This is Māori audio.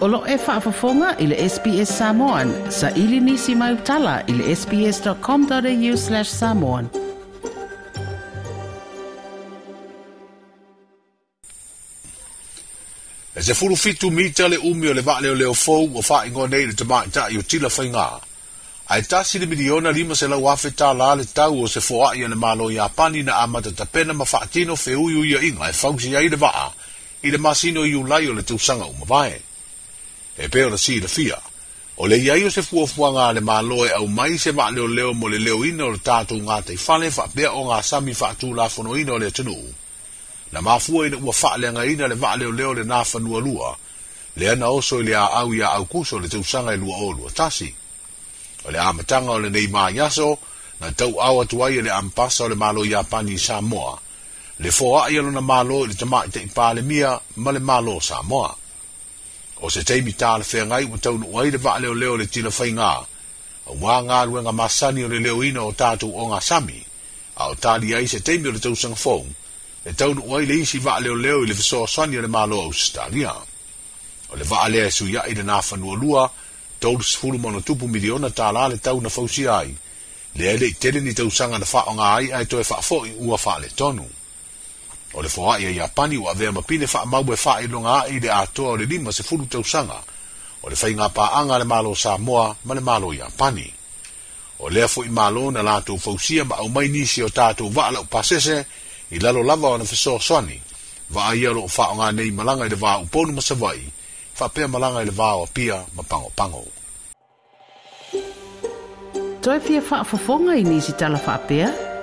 Olo e whaafafonga i le SPS Samoan. Sa ili nisi mai utala i le sps.com.au slash samoan. E se furu fitu mita le umi o le vaa leo leo fau o faa ingo nei le tamai ta i o tila whainga. A e tasi le miliona lima se lau afe tā la le tau o se foa i le malo i apani na amata tapena ma whaatino feuiu ia inga e fausi ai le vaa i le masino i ulai o le tausanga umavae. e pe ona si le fia o le iai o se fuafuaga a le māloe au mai se maʻaleoleo mo le leoina o le tatou gatai fale faapea o gasami faatulafonoina o le atunuu na mafua ina ua faaleagaina le maʻaleoleo lenā fanualua lea na oso i le aau iā aukuso le tausaga e lua olua tasi o le amataga o lenei maiaso na tauau atu ai e le amapasa o le mālo iapani i samoa le foaʻi a lona mālo i le tamaʻi taʻipalemia ma le mālo samoa o se teimi tā le whea ngai ma tau nu waire wa leo leo le tina whai ngā. A wā ngā ruenga masani o le leo ina o tātou o ngā sami. A o tādi ai se teimi o le tau sanga fōng. E tau nu waire isi wa leo leo i le whesoa sani o le mālo au stādia. O le wa alea e su ya i le nāwha nua lua, tau le sifuru mono tupu miliona tā la le tau na fausi ai. Le ele i tere ni tau sanga na wha ai ai toe wha fō i ua wha tonu. o le foaʻi ai apani ua avea ma pine faamau e faailonga i le atoa o le lima se fulu tausaga o le faiga paaga le malo samoa ma le malo iapani o lea foʻi malo na latou fausia ma aumai nisi o tatou vaalau pasese i lalo lava ona fesoasoani vaaia o loo faaogā nei malaga i le vauponu ma savai faapea malaga i le vaoapia ma pagopago toe fia faafofoga i nisi talafa'apea